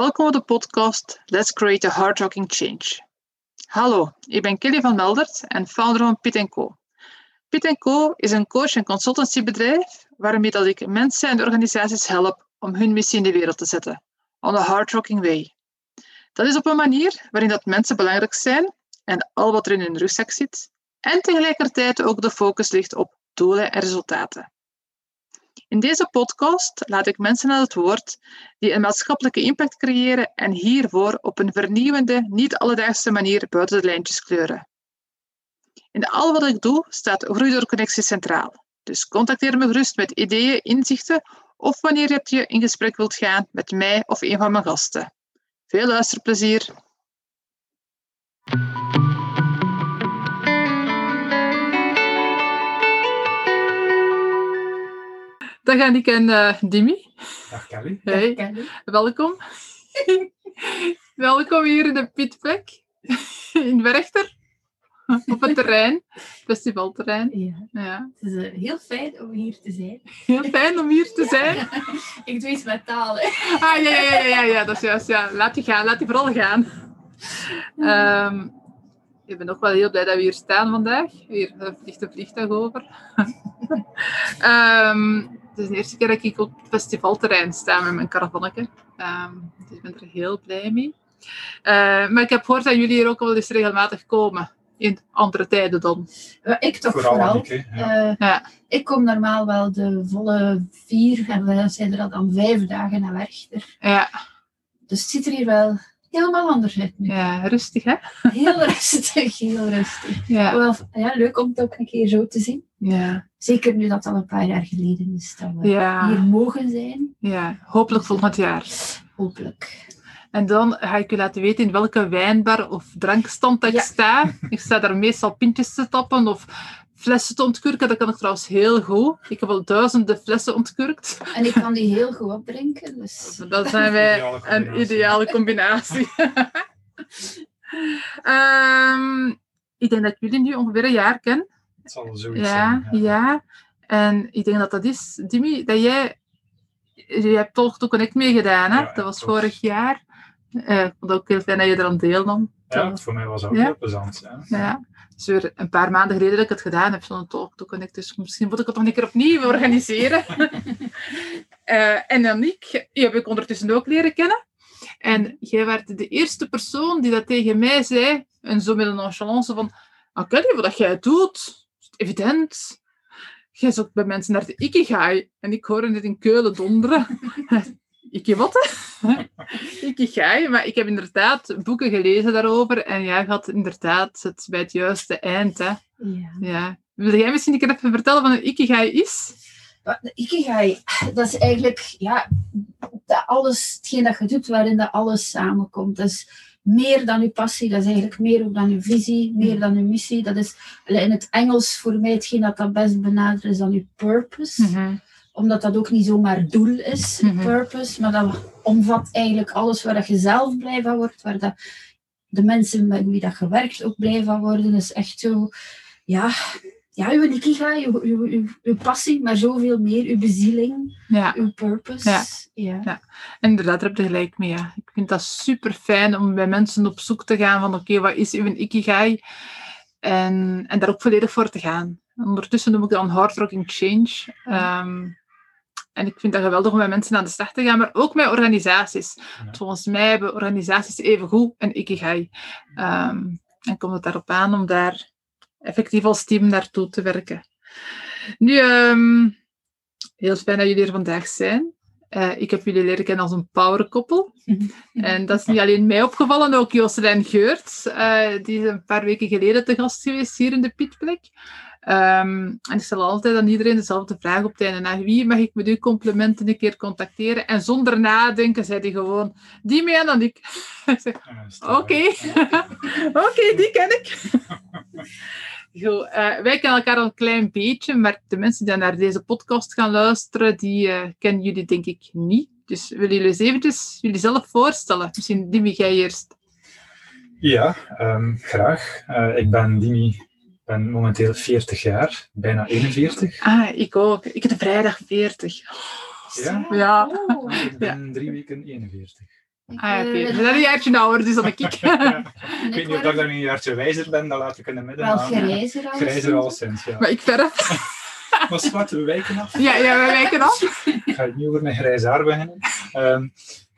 Welkom op de podcast Let's Create a Hard Rocking Change. Hallo, ik ben Kelly van Meldert en founder van Pit Co. Pit Co is een coach- en consultancybedrijf waarmee dat ik mensen en organisaties help om hun missie in de wereld te zetten, on a hard rocking way. Dat is op een manier waarin dat mensen belangrijk zijn en al wat er in hun rugzak zit, en tegelijkertijd ook de focus ligt op doelen en resultaten. In deze podcast laat ik mensen aan het woord die een maatschappelijke impact creëren en hiervoor op een vernieuwende, niet alledaagse manier buiten de lijntjes kleuren. In al wat ik doe staat Groei Connectie centraal. Dus contacteer me gerust met ideeën, inzichten of wanneer je in gesprek wilt gaan met mij of een van mijn gasten. Veel luisterplezier! Dag Annick en uh, Dimi. Dag Kelly. Hey, Dag, Kelly. welkom. welkom hier in de pitplek in Werchter. Op het terrein, festivalterrein. Ja, Ja. het is eh, heel fijn om hier te zijn. Heel fijn om hier te zijn. Ik doe iets met talen. Ah, ja, ja, ja, ja, ja, dat is juist. Ja. Laat die gaan, laat die vooral gaan. Ehm, ik ben ook wel heel blij dat we hier staan vandaag. Hier er vliegt een vliegtuig over. Ehm, is de eerste keer dat ik op het festivalterrein sta met mijn caravannetje. Ehm, dus ik ben er heel blij mee. Eh, maar ik heb gehoord dat jullie hier ook wel eens regelmatig komen. In andere tijden dan. Ik toch Vooral. Ja. Eh, Ja. Ik kom normaal wel de volle vier en wij zijn er al dan vijf dagen naar Werchter. Ja, Dus het ziet er hier wel helemaal anders uit nu. ja rustig hè? Heel rustig, heel rustig. Ja. Wel, ja, leuk om het ook een keer zo te zien. Ja. Zeker nu dat het al een paar jaar geleden is dat we Ja. hier mogen zijn. ja. Hopelijk volgend jaar. Hopelijk. En dan ga ik u laten weten in welke wijnbar of drankstand dat ik Ja. sta. Ik sta daar meestal pintjes te tappen of flessen te ontkurken. Dat kan ik trouwens heel goed. Ik heb al duizenden flessen ontkurkt. En ik kan die heel goed opdrinken. Dus Dat zijn wij Ideale een ideale combinatie. Ehm, ik denk dat ik jullie nu ongeveer een jaar ken. Het zal zoiets Ja, zijn. ja. En ik denk dat dat is, Dimi, dat jij... Je hebt toch to Connect meegedaan, hè? Ja, dat was vorig jaar. Eh, ik vond het ook heel fijn dat je er aan deelnam. Ja, voor mij was ook Ja. heel plezant. Ja. Ja. Dus weer een paar maanden geleden dat ik het gedaan heb, zo'n Talk to Connect. Dus misschien moet ik het nog een keer opnieuw organiseren. Eh, en Aniek, die heb ik ondertussen ook leren kennen. En jij werd de eerste persoon die dat tegen mij zei, en zo met een nonchalance van, ah, Kelly, wat dat jij doet, is evident. Jij zoekt bij mensen naar de Ikigai. En ik hoorde het in Keulen donderen. Iki wat? Ikigai. Maar ik heb inderdaad boeken gelezen daarover. En jij had inderdaad het bij het juiste eind. Hè? ja. Ja. Wil jij misschien een keer even vertellen wat een Ikigai is? De Ikigai, dat is eigenlijk ja, dat alles, hetgeen dat je doet, waarin dat alles samenkomt. Is meer dan je passie, dat is eigenlijk meer ook dan je visie, meer dan je missie. Dat is in het Engels voor mij hetgeen dat dat best benadert, is dan je purpose. Omdat dat ook niet zomaar doel is, Mhm. purpose, maar dat omvat eigenlijk alles waar dat je zelf blij van wordt, waar dat de mensen met wie dat je werkt ook blij van worden. Dat is echt zo, ja, ja uw ikigai, uw, uw, uw, uw passie, maar zoveel meer, uw bezieling, Ja. uw purpose. Ja. ja. En inderdaad, daar heb je gelijk mee. Ja. Ik vind dat super fijn om bij mensen op zoek te gaan van oké, wat is uw Ikigai? En, en daar ook volledig voor te gaan. Ondertussen noem ik dat een hard rocking change. Ehm, en ik vind dat geweldig om met mensen aan de slag te gaan, maar ook met organisaties. Volgens mij hebben organisaties even goed een Ikigai. Ehm, en komt het daarop aan om daar effectief als team naartoe te werken. Nu, ehm, heel fijn dat jullie er vandaag zijn. Eh, ik heb jullie leren kennen als een powerkoppel. En dat is niet alleen mij opgevallen, ook Jocelyn Geurt. eh, die is een paar weken geleden te gast geweest hier in de Pietplek. Ehm, en ik stel altijd aan iedereen dezelfde vraag op het einde. Naar wie mag ik met uw complimenten een keer contacteren? En zonder nadenken zei hij gewoon, die mee en dan ik. Oké, oké, die ken ik. Goed, eh, wij kennen elkaar al een klein beetje, maar de mensen die naar deze podcast gaan luisteren, die eh, kennen jullie denk ik niet. Dus willen jullie eens eventjes jullie zelf voorstellen? Misschien Dimi, jij eerst. Ja, ehm, graag. Eh, ik ben Dimi, ik ben momenteel 40 jaar, bijna 41. Ah, ik ook. Ik heb vrijdag 40. Ja? Ja. Oh. Ik ben drie weken 41. Ah, oké. eh, Je bent een jaartje ouder, dus dan ik. Ik weet niet of ik dan een jaartje wijzer ben, dat laat ik in de midden. wel aan. grijzer al. Grijzer al sinds, ja. maar ik verf. Maar zwart, we wijken af. Ja, ja, wij wijken af. Ik ga niet over mijn grijs haar beginnen. Ehm,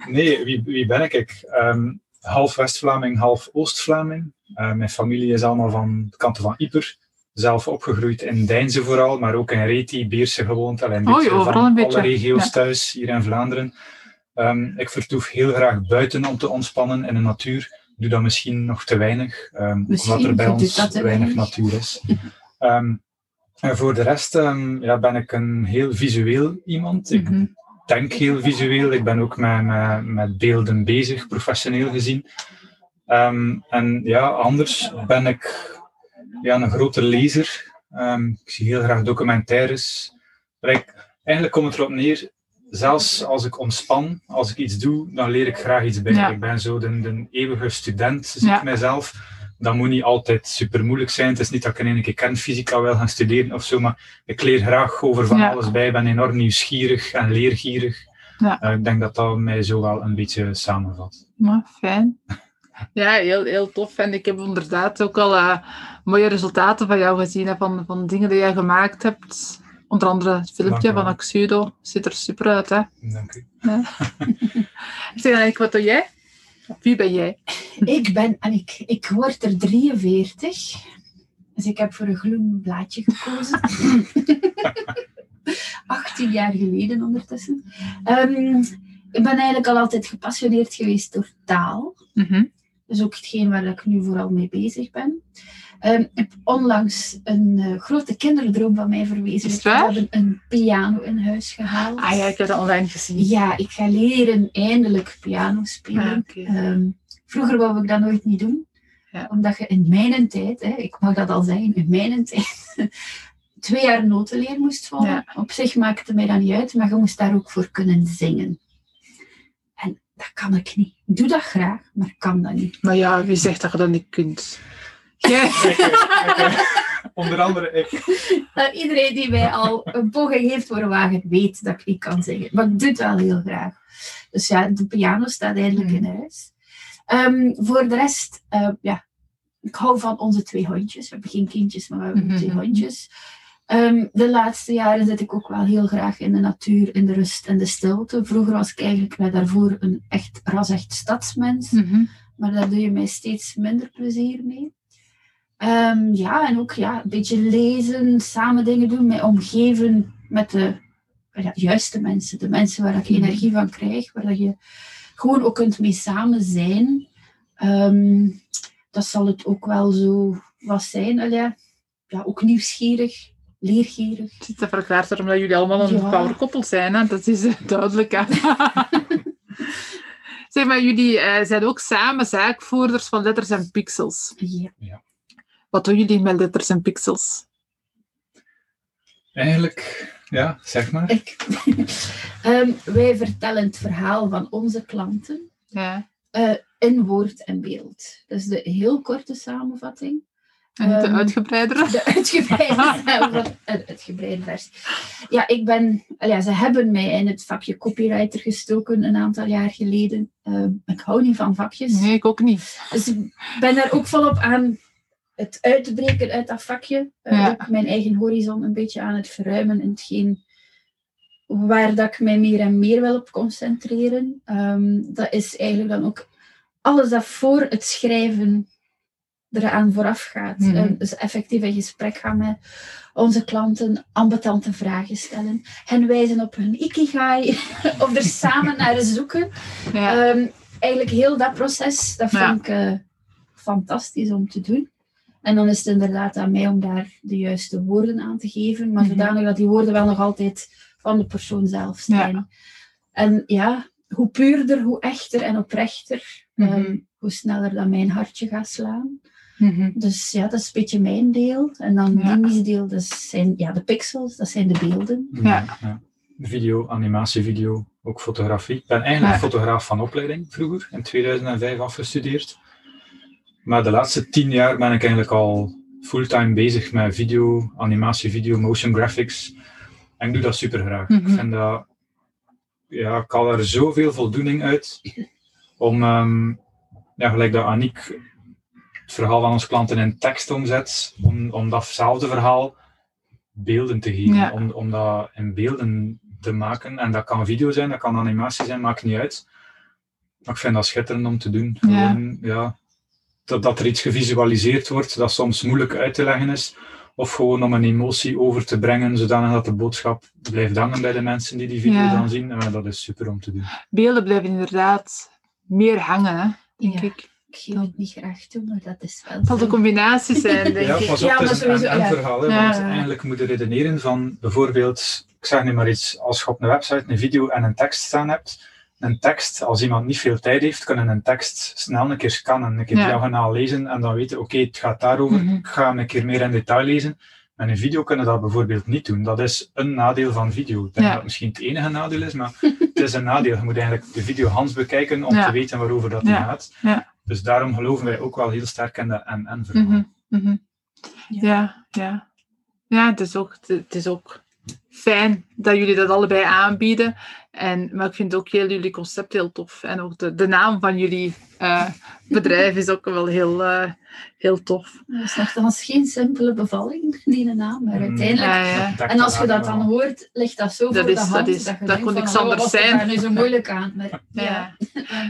nee, wie, wie ben ik? ehm, half West-Vlaming, half Oost-Vlaming. Eh, mijn familie is allemaal van de kanten van Ieper. Zelf opgegroeid in Deinze vooral, maar ook in Reti, Beerse gewoond. Alleen een Oh, beetje overal van een beetje. alle regio's Ja. thuis hier in Vlaanderen. Ehm, ik vertoef heel graag buiten om te ontspannen in de natuur. Ik doe dat misschien nog te weinig, ehm, omdat er bij ons weinig weinig. natuur is. Ehm, en voor de rest ja, ben ik een heel visueel iemand. Ik Mhm. denk heel visueel. Ik ben ook met, met, met beelden bezig, professioneel gezien. En ja, anders ben ik ja, een grote lezer. Ik zie heel graag documentaires. Eigenlijk komt het erop neer, zelfs als ik ontspan, als ik iets doe, dan leer ik graag iets bij. Ja. Ik ben zo de, de eeuwige student, zie Ja. ik mijzelf. Dat moet niet altijd super moeilijk zijn. Het is niet dat ik in één keer kernfysica wil gaan studeren of zo, maar ik leer graag over van Ja. alles bij. Ik ben enorm nieuwsgierig en leergierig. Ja. Eh, ik denk dat dat mij zo wel een beetje samenvat. Maar fijn. Ja, heel, heel tof. En ik heb inderdaad ook al eh, mooie resultaten van jou gezien, hè, van, van dingen die jij gemaakt hebt. Onder andere het filmpje van Axudo. Ziet er super uit, hè? Dank u. Zeg eigenlijk, wat doe jij? Wie ben jij? Ik ben, en ik, ik word er 43. Dus ik heb voor een groen blaadje gekozen. 18 jaar geleden ondertussen. Ehm, ik ben eigenlijk al altijd gepassioneerd geweest door taal. Mhm. Dat is ook hetgeen waar ik nu vooral mee bezig ben. Ehm, ik heb onlangs een eh, grote kinderdroom van mij Is het We hebben een piano in huis gehaald. Ah ja, ik heb dat online gezien. Ja, ik ga leren eindelijk piano spelen. Ah. Ehm, vroeger wou ik dat nooit niet doen. Ja. Omdat je in mijn tijd, hè, ik mag dat al zeggen, in mijn tijd, twee jaar notenleer moest volgen. Ja. Op zich maakte mij dat niet uit, maar je moest daar ook voor kunnen zingen. En dat kan ik niet. Ik doe dat graag, maar ik kan dat niet. Maar ja, wie zegt dat je dat niet kunt? Jij? Ik, eh, ik, eh, onder andere ik. Nou, iedereen die mij al een poging heeft voor wagen, weet dat ik niet kan zingen. Maar ik doe het wel heel graag. Dus ja, de piano staat eindelijk Mhm. in huis. Ehm, voor de rest, eh, ja, ik hou van onze twee hondjes. We hebben geen kindjes, maar we hebben Mhm. twee hondjes. Ehm, de laatste jaren zit ik ook wel heel graag in de natuur, in de rust en de stilte. Vroeger was ik eigenlijk bij daarvoor een echt ras-echt stadsmens. Maar daar doe je mij steeds minder plezier mee. Ehm, ja, en ook ja, een beetje lezen, samen dingen doen, mij omgeven met de ja, juiste mensen. De mensen waar ik Mhm. energie van krijg, waar dat je gewoon ook kunt mee samen zijn. Ehm, dat zal het ook wel zo wat zijn. Allee, ja, ja, ook nieuwsgierig, leergierig. Het te verklaard waarom dat jullie allemaal een Ja. power koppel zijn. Hè? Dat is eh, duidelijk. Zeg maar, jullie eh, zijn ook samen zaakvoerders van Letters en Pixels. Ja. Wat doen jullie met Letters en Pixels? Eigenlijk, ja, zeg maar. Ik, Ehm, wij vertellen het verhaal van onze klanten Ja. in woord en beeld. Dat is de heel korte samenvatting. En de Ehm, uitgebreidere? De uitgebreide, een uitgebreide versie. Ja, ik ben, al ja, ze hebben mij in het vakje copywriter gestoken een aantal jaar geleden. Ehm, ik hou niet van vakjes. Nee, ik ook niet. Dus ik ben daar ook volop aan het uit te breken uit dat vakje. Eh, Ja. Mijn eigen horizon een beetje aan het verruimen in hetgeen waar dat ik mij meer en meer wil op concentreren. Ehm, dat is eigenlijk dan ook alles dat voor het schrijven eraan vooraf gaat. Eh, dus effectief in gesprek gaan met onze klanten, ambetante vragen stellen, hen wijzen op hun ikigai, of er samen naar zoeken. Ja. Ehm, eigenlijk heel dat proces, dat Ja. vind ik eh, fantastisch om te doen. En dan is het inderdaad aan mij om daar de juiste woorden aan te geven, maar Mhm. zodanig dat die woorden wel nog altijd van de persoon zelf Ja. zijn. En ja, hoe puurder, hoe echter en oprechter, Mhm. ehm, hoe sneller dat mijn hartje gaat slaan. Mhm. Dus ja, dat is een beetje mijn deel. En dan Ja. Dimi's deel, dat zijn ja, de pixels, dat zijn de beelden. Ja. Video, animatievideo, ook fotografie. Ik ben eigenlijk Ja. fotograaf van opleiding vroeger, in 2005 afgestudeerd. Maar de laatste tien jaar ben ik eigenlijk al fulltime bezig met video, animatie, video, motion graphics. En ik doe dat super graag. Mhm. Ik vind dat, ja, ik haal er zoveel voldoening uit om, ehm, ja, gelijk dat Aniek het verhaal van onze klanten in tekst omzet, om, om datzelfde verhaal beelden te geven, Ja. om, om dat in beelden te maken. En dat kan video zijn, dat kan animatie zijn, maakt niet uit. Maar ik vind dat schitterend om te doen. Ja, dat, dat er iets gevisualiseerd wordt dat soms moeilijk uit te leggen is. Of gewoon om een emotie over te brengen, zodanig dat de boodschap blijft hangen bij de mensen die die video Ja. dan zien. Eh, dat is super om te doen. Beelden blijven inderdaad meer hangen, hè, denk Ja. ik. Ik geef het niet graag toe, maar dat is wel Het zal de combinatie zijn, denk Ja, ik. pas op, Ja, het maar is een sowieso, en-en ja. verhaal. Hè, Ja. Want eigenlijk moet je redeneren van bijvoorbeeld, ik zeg nu maar iets, als je op een website een video en een tekst staan hebt, een tekst, als iemand niet veel tijd heeft, kunnen een tekst snel een keer scannen, een keer Ja. diagonaal lezen en dan weten, oké, het gaat daarover, Mhm. ik ga hem een keer meer in detail lezen. Met een video kunnen dat bijvoorbeeld niet doen. Dat is een nadeel van video. Ik denk Ja. dat het misschien het enige nadeel is, maar het is een nadeel. Je moet eigenlijk de video Hans bekijken om Ja. te weten waarover dat gaat. Ja. Dus daarom geloven wij ook wel heel sterk in dat en-en verhaal. Mhm, mhm. Ja. Ja, ja. Ja, het is, ook, het is ook fijn dat jullie dat allebei aanbieden. En, maar ik vind ook heel jullie concept heel tof. En ook de, de naam van jullie eh, bedrijf is ook wel heel, eh, heel tof. Dat is nogthans geen simpele bevalling, die naam, maar Mm. uiteindelijk... Ja, ja. En als je dat dan hoort, ligt dat zo Dat voor is- de dat hand, is- dat je dat denkt kon van, niks oh, anders is er zijn. daar nu zo moeilijk aan? Maar, ja. Ja.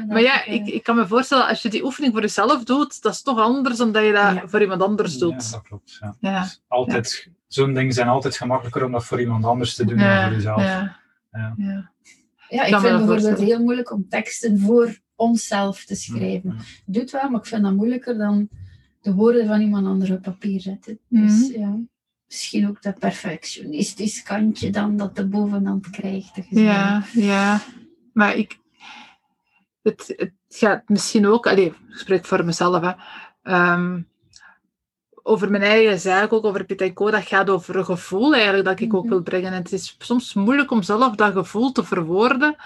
Maar ja, dat, eh, ik, ik kan me voorstellen, als je die oefening voor jezelf doet, dat is toch anders dan dat je dat Ja. voor iemand anders Ja, doet. dat klopt. Ja. Ja, Dus altijd, Zo'n dingen zijn altijd gemakkelijker om dat voor iemand anders te doen dan ja, voor jezelf. Ja. Ja. ja. Ik vind het bijvoorbeeld heel moeilijk om teksten voor onszelf te schrijven. Ja. Doet wel, maar ik vind dat moeilijker dan de woorden van iemand anders op papier zetten. Dus Mhm. ja, misschien ook dat perfectionistisch kantje dan dat de bovenhand krijgt. Ja, ja. Maar ik... Het, het gaat misschien ook... Allee, ik spreek voor mezelf, hè. Ehm, over mijn eigen zaak, ook over Co, dat gaat over een gevoel eigenlijk dat ik ook Mhm. wil brengen. En het is soms moeilijk om zelf dat gevoel te verwoorden.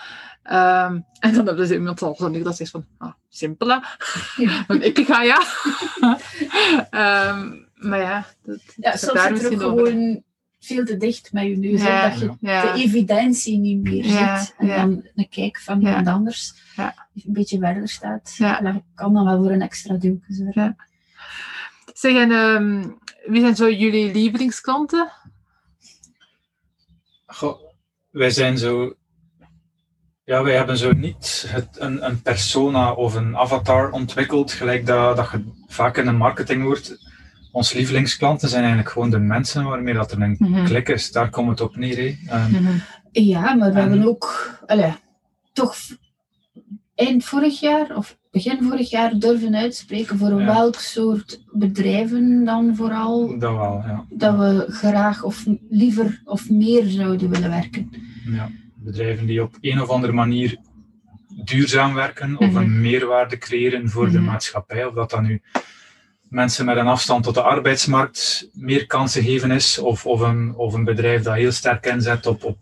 Ehm, en dan heb je iemand zoals ik dat zegt van, ah, simpel hè. Ja. Ik ga ja. Ehm, maar ja, dat, Ja, soms daar zit er over. gewoon veel te dicht met je neus. Ja, dat je ja. de evidentie niet meer ziet. En dan een kijk van iemand anders Ja. die een beetje verder staat. Dat kan dan wel voor een extra duwtje zorgen. Zeg, en ehm, wie zijn zo jullie lievelingsklanten? Goh, wij zijn zo. Ja, wij hebben zo niet het, een, een persona of een avatar ontwikkeld, gelijk dat, dat je vaak in de marketing hoort. Onze lievelingsklanten zijn eigenlijk gewoon de mensen waarmee dat er een Mhm. klik is. Daar komt het op neer. hè. Ehm, Ja, maar we En- hebben ook allee, toch eind vorig jaar of begin vorig jaar durven uitspreken voor Ja. welk soort bedrijven dan vooral dat wel, ja. dat we graag of liever of meer zouden willen werken. ja. Bedrijven die op een of andere manier duurzaam werken of Mhm. een meerwaarde creëren voor de Mhm. maatschappij. Of dat dan nu mensen met een afstand tot de arbeidsmarkt meer kansen geven is, of, of, een, of een bedrijf dat heel sterk inzet op, op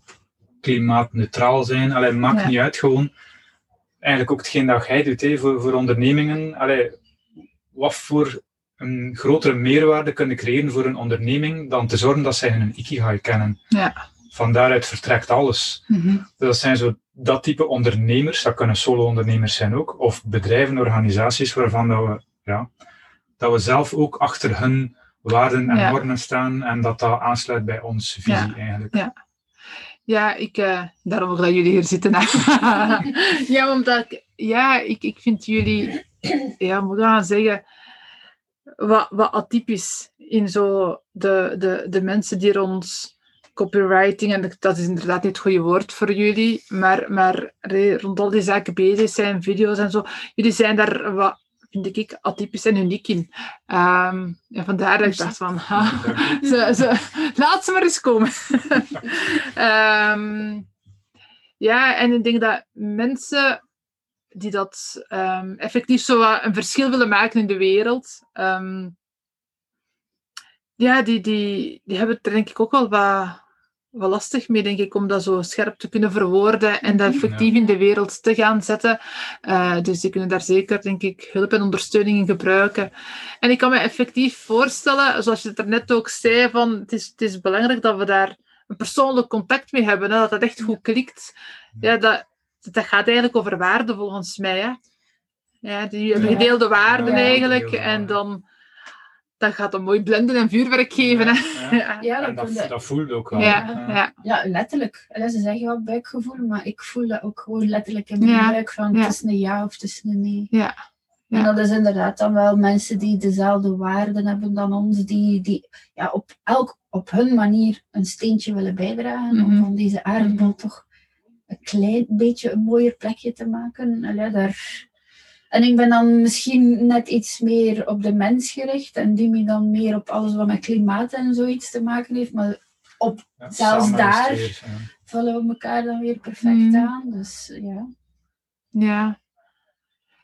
klimaatneutraal zijn. Allee, maakt Ja. niet uit, gewoon eigenlijk ook hetgeen dat jij doet hè, voor, voor ondernemingen. Allee, wat voor een grotere meerwaarde kunnen creëren voor een onderneming dan te zorgen dat zij hun ikigai kennen. Ja. Van daaruit vertrekt alles. Mhm. Dus dat zijn zo dat type ondernemers, dat kunnen solo-ondernemers zijn ook, of bedrijven, organisaties waarvan dat we, ja, dat we zelf ook achter hun waarden en Ja. normen staan en dat dat aansluit bij onze visie Ja. eigenlijk. Ja. Ja, ik, eh, daarom ook dat jullie hier zitten. ja, omdat ik, ja, ik, ik vind jullie, ja, moet ik gaan zeggen, wat, wat atypisch in zo de, de, de mensen die rond copywriting, en dat is inderdaad niet het goede woord voor jullie, maar, maar rond al die zaken bezig zijn, video's en zo, jullie zijn daar wat, vind ik, atypisch en uniek in. Ehm, en vandaar dat ik dacht van, ha, ze, ze, laat ze maar eens komen. Ehm, ja, en ik denk dat mensen die dat ehm, effectief zo een verschil willen maken in de wereld, ehm, ja, die, die, die hebben er denk ik ook wel wat, wat lastig mee, denk ik, om dat zo scherp te kunnen verwoorden en dat effectief in de wereld te gaan zetten. Eh, dus die kunnen daar zeker, denk ik, hulp en ondersteuning in gebruiken. En ik kan me effectief voorstellen, zoals je het er net ook zei, van het is, het is belangrijk dat we daar een persoonlijk contact mee hebben, hè, dat dat echt goed klikt. Ja, dat, dat gaat eigenlijk over waarde volgens mij. Hè. Ja, die gedeelde waarden eigenlijk. En waarden. dan dat gaat een mooi blenden en vuurwerk geven. Hè? Ja, Ja, en dat, dat, dat voelde ook wel. Ja, ja. ja, letterlijk. En ze zeggen wel buikgevoel, maar ik voel dat ook gewoon letterlijk in mijn Ja, buik van ja. het is een ja of het is een nee. Ja, ja. En dat is inderdaad dan wel mensen die dezelfde waarden hebben dan ons, die, die ja, op, elk, op hun manier een steentje willen bijdragen om Mhm. van deze aardbol toch een klein beetje een mooier plekje te maken. Allee, daar... En ik ben dan misschien net iets meer op de mens gericht en Dimi dan meer op alles wat met klimaat en zoiets te maken heeft. Maar Ja, Zelfs daar- is ja. vullen we elkaar dan weer perfect Mhm. aan. Dus ja. Ja,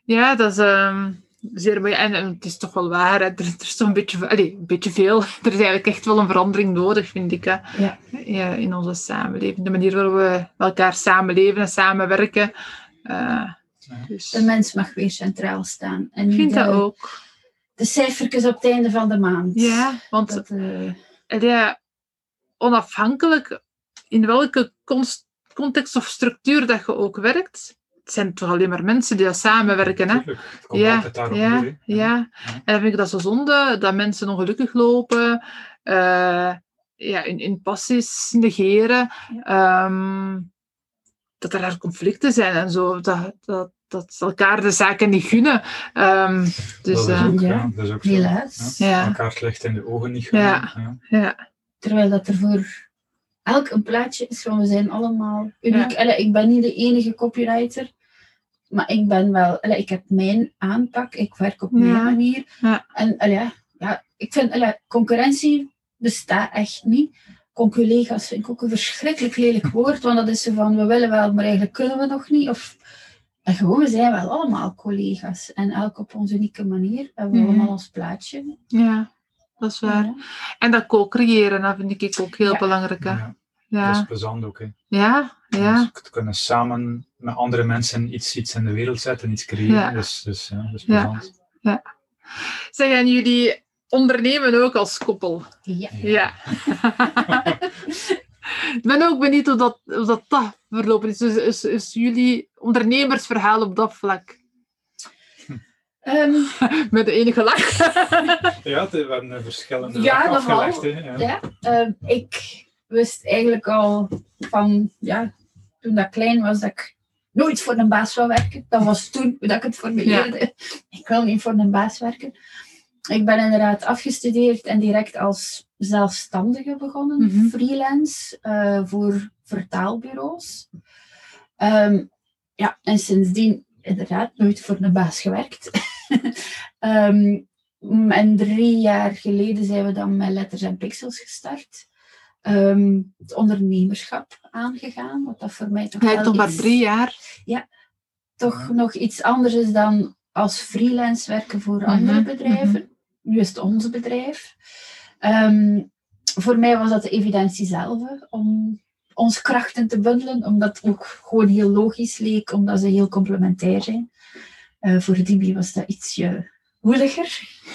ja dat is ehm, zeer mooi. En, en het is toch wel waar, hè. Er, er is toch een beetje, allee, een beetje veel. Er is eigenlijk echt wel een verandering nodig, vind ik, hè. Ja. Ja, in onze samenleving. De manier waarop we elkaar samenleven en samenwerken. Eh, Ja. Dus, De mens mag weer centraal staan. En ik vind de, dat ook. de cijfertjes op het einde van de maand. Ja, want Dat, eh, En ja, onafhankelijk in welke context of structuur dat je ook werkt, het zijn toch alleen maar mensen die dat samenwerken. Hè? Het komt Ja, altijd daarop ja, neer, ja. En dan vind ik dat zo zonde, dat mensen ongelukkig lopen, eh, ja, in, in passies negeren, ehm, dat er daar conflicten zijn en zo, dat, dat, dat ze elkaar de zaken niet gunnen. Ehm, dus dat, is eh, ook, ja. ja, dat is ook zo. helaas. Ja. ja, Elkaar het licht in de ogen niet Ja. gunnen, ja. ja, Terwijl dat er voor elk een plaatje is, want we zijn allemaal uniek. Allee, ik ben niet de enige copywriter, maar ik ben wel, allee, ik heb mijn aanpak, ik werk op Ja. mijn manier. Ja. En allee, ja, ja, ik vind, concurrentie bestaat echt niet. Conculega's vind ik ook een verschrikkelijk lelijk woord, want dat is zo van, we willen wel, maar eigenlijk kunnen we nog niet. Of, en gewoon, we zijn wel allemaal collega's en elk op onze unieke manier. En we Mhm. allemaal ons plaatje. ja, dat is waar. Ja. En dat co-creëren, dat vind ik ook heel Ja. belangrijk. hè. Ja, Dat is Ja, plezant ook. Hè. ja, ja. Dus te kunnen samen met andere mensen iets, iets in de wereld zetten, iets creëren. Ja. Dus, dus ja, dat is Ja. plezant. Zeg, en jullie ondernemen ook als koppel? Ja. Ja. Ik ben ook benieuwd hoe dat, hoe dat, dat verlopen is. Dus is, is jullie ondernemersverhaal op dat vlak? Ehm, Met de enige lach. Ja, we hebben een verschillende Ja, afgelegd. Ja. Ja, ehm, ik wist eigenlijk al van, ja, toen dat ik klein was, dat ik nooit voor een baas zou werken. Dat was toen dat ik het formuleerde. Ik wil niet voor een baas werken. Ik ben inderdaad afgestudeerd en direct als zelfstandige begonnen, Mhm. freelance, eh, voor vertaalbureaus. Ehm, ja, en sindsdien inderdaad nooit voor een baas gewerkt. Ehm, Mm, En drie jaar geleden zijn we dan met Letters en Pixels gestart. Ehm, het ondernemerschap aangegaan, wat dat voor mij toch Jij wel nog maar iets- drie jaar. toch nog iets anders is dan als freelance werken voor andere Mhm, bedrijven. Nu is het ons bedrijf. Ehm, voor mij was dat de evidentie zelf, om ons krachten te bundelen, omdat het ook gewoon heel logisch leek, omdat ze heel complementair zijn. Eh, voor Dibi was dat ietsje moeilijker.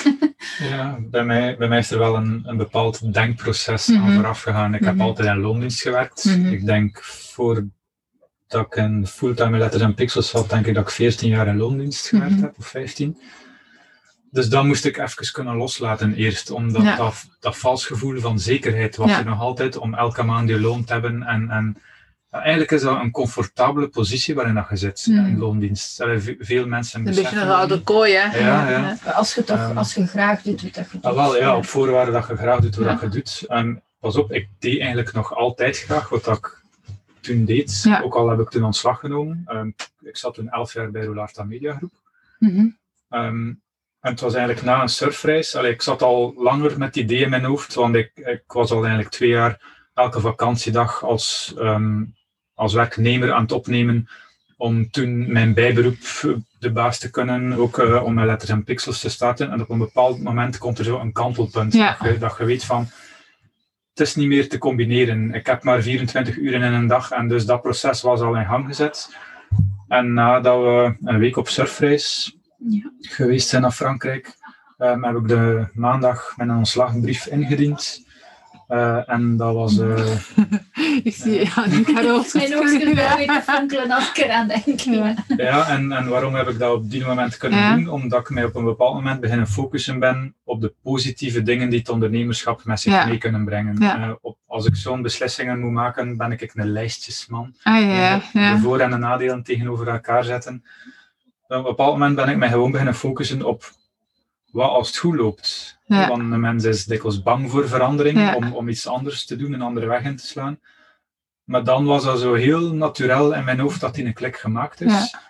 Ja, bij mij, bij mij is er wel een, een bepaald denkproces aan Mhm. vooraf gegaan. Ik heb Mhm. altijd in loondienst gewerkt. Mhm. Ik denk voordat ik in fulltime letters en pixels zat, denk ik dat ik 14 jaar in loondienst gewerkt heb, of 15. Dus dan moest ik even kunnen loslaten eerst, omdat Ja. dat, dat vals gevoel van zekerheid was Ja. er nog altijd, om elke maand je loon te hebben. En, en eigenlijk is dat een comfortabele positie waarin dat je zit, in loondienst. Allee, ve- Veel mensen Een beetje een dat gouden niet. kooi, hè? Ja, ja. Als je, toch, Ehm, als je graag doet wat je doet. Ah, wel, ja, op voorwaarde dat je graag doet wat Ja. je doet. En pas op, ik deed eigenlijk nog altijd graag wat dat ik toen deed. Ja. Ook al heb ik toen ontslag genomen. Ehm, ik zat toen elf jaar bij Rolarta Media Groep. Mhm. Ehm, en het was eigenlijk na een surfreis. Allee, ik zat al langer met die idee in mijn hoofd, want ik, ik was al eigenlijk twee jaar elke vakantiedag als, ehm, als werknemer aan het opnemen om toen mijn bijberoep eh, de baas te kunnen, ook eh, om mijn letters en pixels te starten. En op een bepaald moment komt er zo een kantelpunt Ja. dat, je, dat je weet van, het is niet meer te combineren. Ik heb maar 24 uur in een dag en dus dat proces was al in gang gezet. En nadat we een week op surfreis Ja. geweest zijn naar Frankrijk, ehm, heb ik de maandag mijn ontslagbrief ingediend. Eh, en dat was... eh, Ik zie ja, nu gaat ook Mijn te fonkelen als ik eraan denk. Ja. Ja, en, en waarom heb ik dat op die moment kunnen Ja. doen? Omdat ik mij op een bepaald moment beginnen focussen ben op de positieve dingen die het ondernemerschap met zich Ja. mee kunnen brengen. Ja. Eh, op, als ik zo'n beslissingen moet maken, ben ik een lijstjesman. Ah ja, De ja. voor- en de nadelen tegenover elkaar zetten. Op een bepaald moment ben ik mij gewoon beginnen focussen op wat als het goed loopt. Ja. Want een mens is dikwijls bang voor verandering, Ja. om, om iets anders te doen, een andere weg in te slaan. Maar dan was dat zo heel natuurlijk in mijn hoofd dat die een klik gemaakt is. Ja.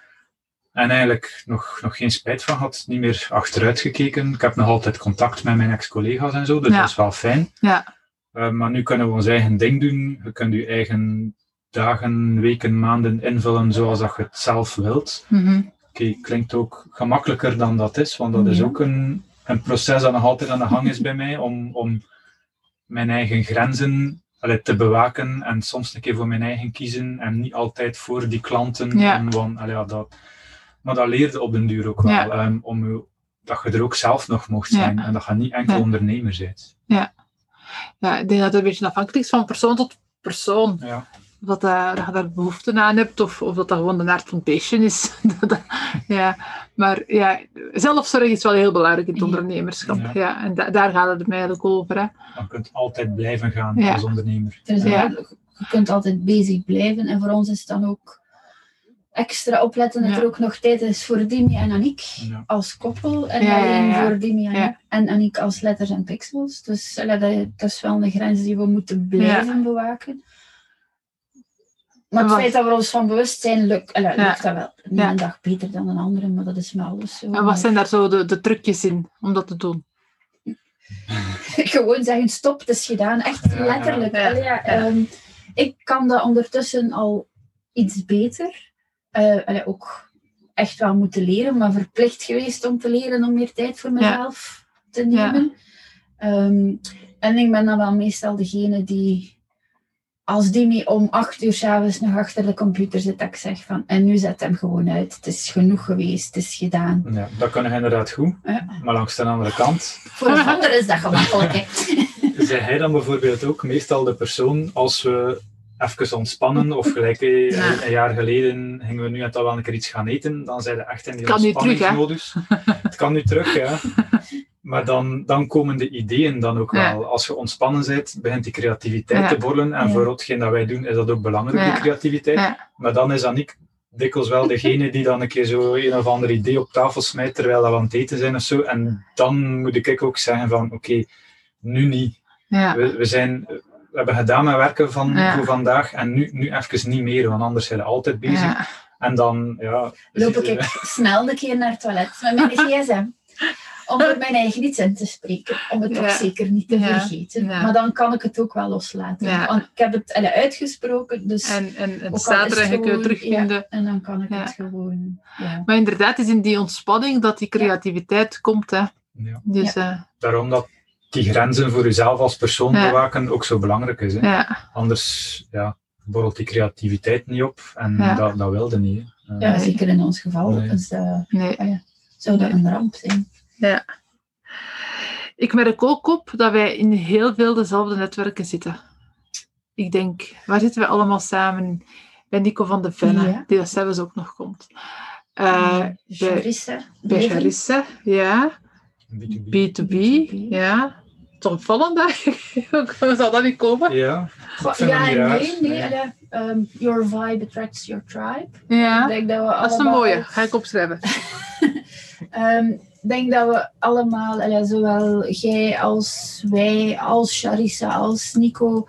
En eigenlijk nog, nog geen spijt van had, niet meer achteruit gekeken. Ik heb nog altijd contact met mijn ex-collega's en zo, dus dat is wel fijn. Ja. Eh, maar nu kunnen we ons eigen ding doen. Je kunt je eigen dagen, weken, maanden invullen zoals dat je het zelf wilt. Mhm. Oké, klinkt ook gemakkelijker dan dat is, want dat is Ja. ook een, een proces dat nog altijd aan de gang is bij mij, om, om mijn eigen grenzen allee, te bewaken en soms een keer voor mijn eigen kiezen en niet altijd voor die klanten. Ja. Om, want, allee, ja, dat, maar dat leerde op den duur ook wel, Ja. ehm, om dat je er ook zelf nog mocht Ja. zijn en dat je niet enkel Ja. ondernemer bent. ja, ik denk dat het een beetje afhankelijk is van persoon tot persoon. Ja. Of dat, eh, dat je daar behoefte aan hebt, of, of dat dat gewoon de aard van het beestje is. Ja. Maar ja, zelfzorg is wel heel belangrijk in het ondernemerschap. Ja. Ja. En da- daar gaat het mij eigenlijk over. Hè. Je kunt altijd blijven gaan Ja. als ondernemer. Dus Ja. ja, je kunt altijd bezig blijven. En voor ons is het dan ook extra opletten dat Ja. er ook nog tijd is voor Dimi en Aniek Ja. als koppel. En alleen ja. voor Dimi en, Ja. en Aniek als letters en pixels. Dus dat is wel een grens die we moeten blijven bewaken. Maar het feit dat we ons van bewust zijn, lukt, Ja. lukt dat wel. Niet Ja. een dag beter dan een andere, maar dat is met alles zo. En wat zijn daar zo de, de trucjes in om dat te doen? Gewoon zeggen stop, het is gedaan. Echt letterlijk. ja. Allee, ja, ehm, ik kan dat ondertussen al iets beter. Eh, allee, ook echt wel moeten leren, maar verplicht geweest om te leren om meer tijd voor mezelf te Ja. nemen. Ehm, en ik ben dan wel meestal degene die, als die om acht uur s'avonds nog achter de computer zit, dat ik zeg van, en nu zet hem gewoon uit. Het is genoeg geweest, het is gedaan. Ja, dat kan inderdaad goed. Ja. Maar langs de andere kant, Voor een ander is dat gemakkelijk. Hè. Zei hij dan bijvoorbeeld ook meestal de persoon als we even ontspannen of gelijk Ja. een jaar geleden gingen we nu net al wel een keer iets gaan eten, dan zijn we echt in die Kan nu terug, hè? ontspanningsmodus. het kan nu terug, ja. Maar dan, dan komen de ideeën dan ook Ja. wel. Als je ontspannen bent, begint die creativiteit Ja. te borrelen. En Ja. voor hetgeen dat wij doen, is dat ook belangrijk, Ja. die creativiteit. Ja. Maar dan is Aniek dikwijls wel degene die dan een keer zo een of ander idee op tafel smijt terwijl we aan het eten zijn of zo. En dan moet ik ook zeggen van, oké, nu niet. Ja. We, we, zijn, we hebben gedaan met werken van Ja. voor vandaag en nu, nu even niet meer, want anders zijn we altijd bezig. Ja. En dan, ja... loop ik snel een keer naar het toilet met mijn gsm. Om er mijn eigen iets in te spreken. Om het toch zeker niet te Ja. vergeten. Ja. Maar dan kan ik het ook wel loslaten. Ja. Want ik heb het uitgesproken, dus... En, en, en ook al staat er het het terugvinden. En dan kan ik Ja. het gewoon... Ja. Maar inderdaad, het is in die ontspanning dat die creativiteit komt. Hè. Ja. Dus eh, Daarom dat die grenzen voor jezelf als persoon Ja. bewaken ook zo belangrijk is. Hè? ja. Anders ja, borrelt die creativiteit niet op en Ja. dat, dat wilde niet. hè. Eh, ja, Nee. zeker in ons geval Nee. is dat, Nee. zou dat een ramp zijn. Ik merk ook op dat wij in heel veel dezelfde netwerken zitten. Ik denk, waar zitten we allemaal samen? Bij Nico van de Venne, Ja. die dat zelfs ook nog komt. Eh, bij Charisse, bij. Charisse, ja. B2B. B2B, ja. Toch opvallend eigenlijk. Hoe zou dat niet komen? Ja, Goh, ik vind Ja en raar. nee, nee. ehm, your vibe attracts your tribe. Ja, Ik denk dat we dat is een mooie. Ga ik opschrijven. Ehm, denk dat we allemaal, zowel jij als wij, als Charissa, als Nico,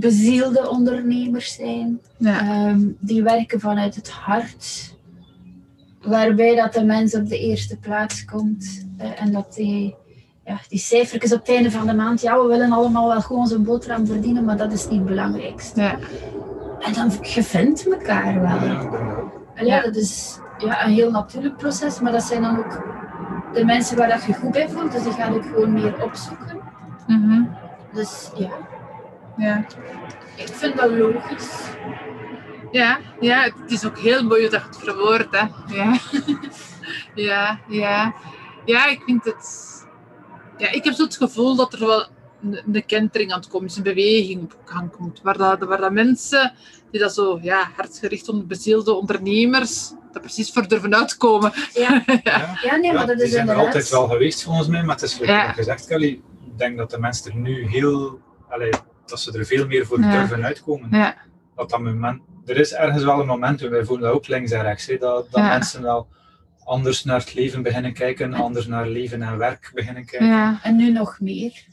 bezielde ondernemers zijn. Ja. Ehm, die werken vanuit het hart. Waarbij dat de mens op de eerste plaats komt. eh, en dat die, ja, die cijfertjes op het einde van de maand, ja, we willen allemaal wel gewoon zo'n boterham verdienen, maar dat is niet het belangrijkste. Ja. En dan, je vindt elkaar wel. Ja. dat is ja, een heel natuurlijk proces, maar dat zijn dan ook de mensen waar dat je goed bij voelt, dus die gaan ook gewoon meer opzoeken. Mhm. Dus ja, ja. ik vind dat logisch. Ja, ja, het is ook heel mooi dat je het verwoordt. Hè. Ja. ja, ja. Ja, ik vind het... Ja, ik heb zo het gevoel dat er wel een, een kentering aan het komen is, een beweging op gang komt. Waar, dat, waar dat mensen die dat zo ja, hardgericht onder bezielde ondernemers dat precies voor durven uitkomen. Ja, Ja. ja nee, maar dat is zijn er inderdaad... altijd wel geweest volgens mij, maar het is Ja. gezegd, Kelly, ik denk dat de mensen er nu heel, allee, dat ze er veel meer voor Ja. durven uitkomen. Ja, Dat dat moment, er is ergens wel een moment, wij voelen dat ook links en rechts, hè, dat, dat Ja. mensen wel anders naar het leven beginnen kijken, anders naar leven en werk beginnen kijken. ja, En nu nog meer,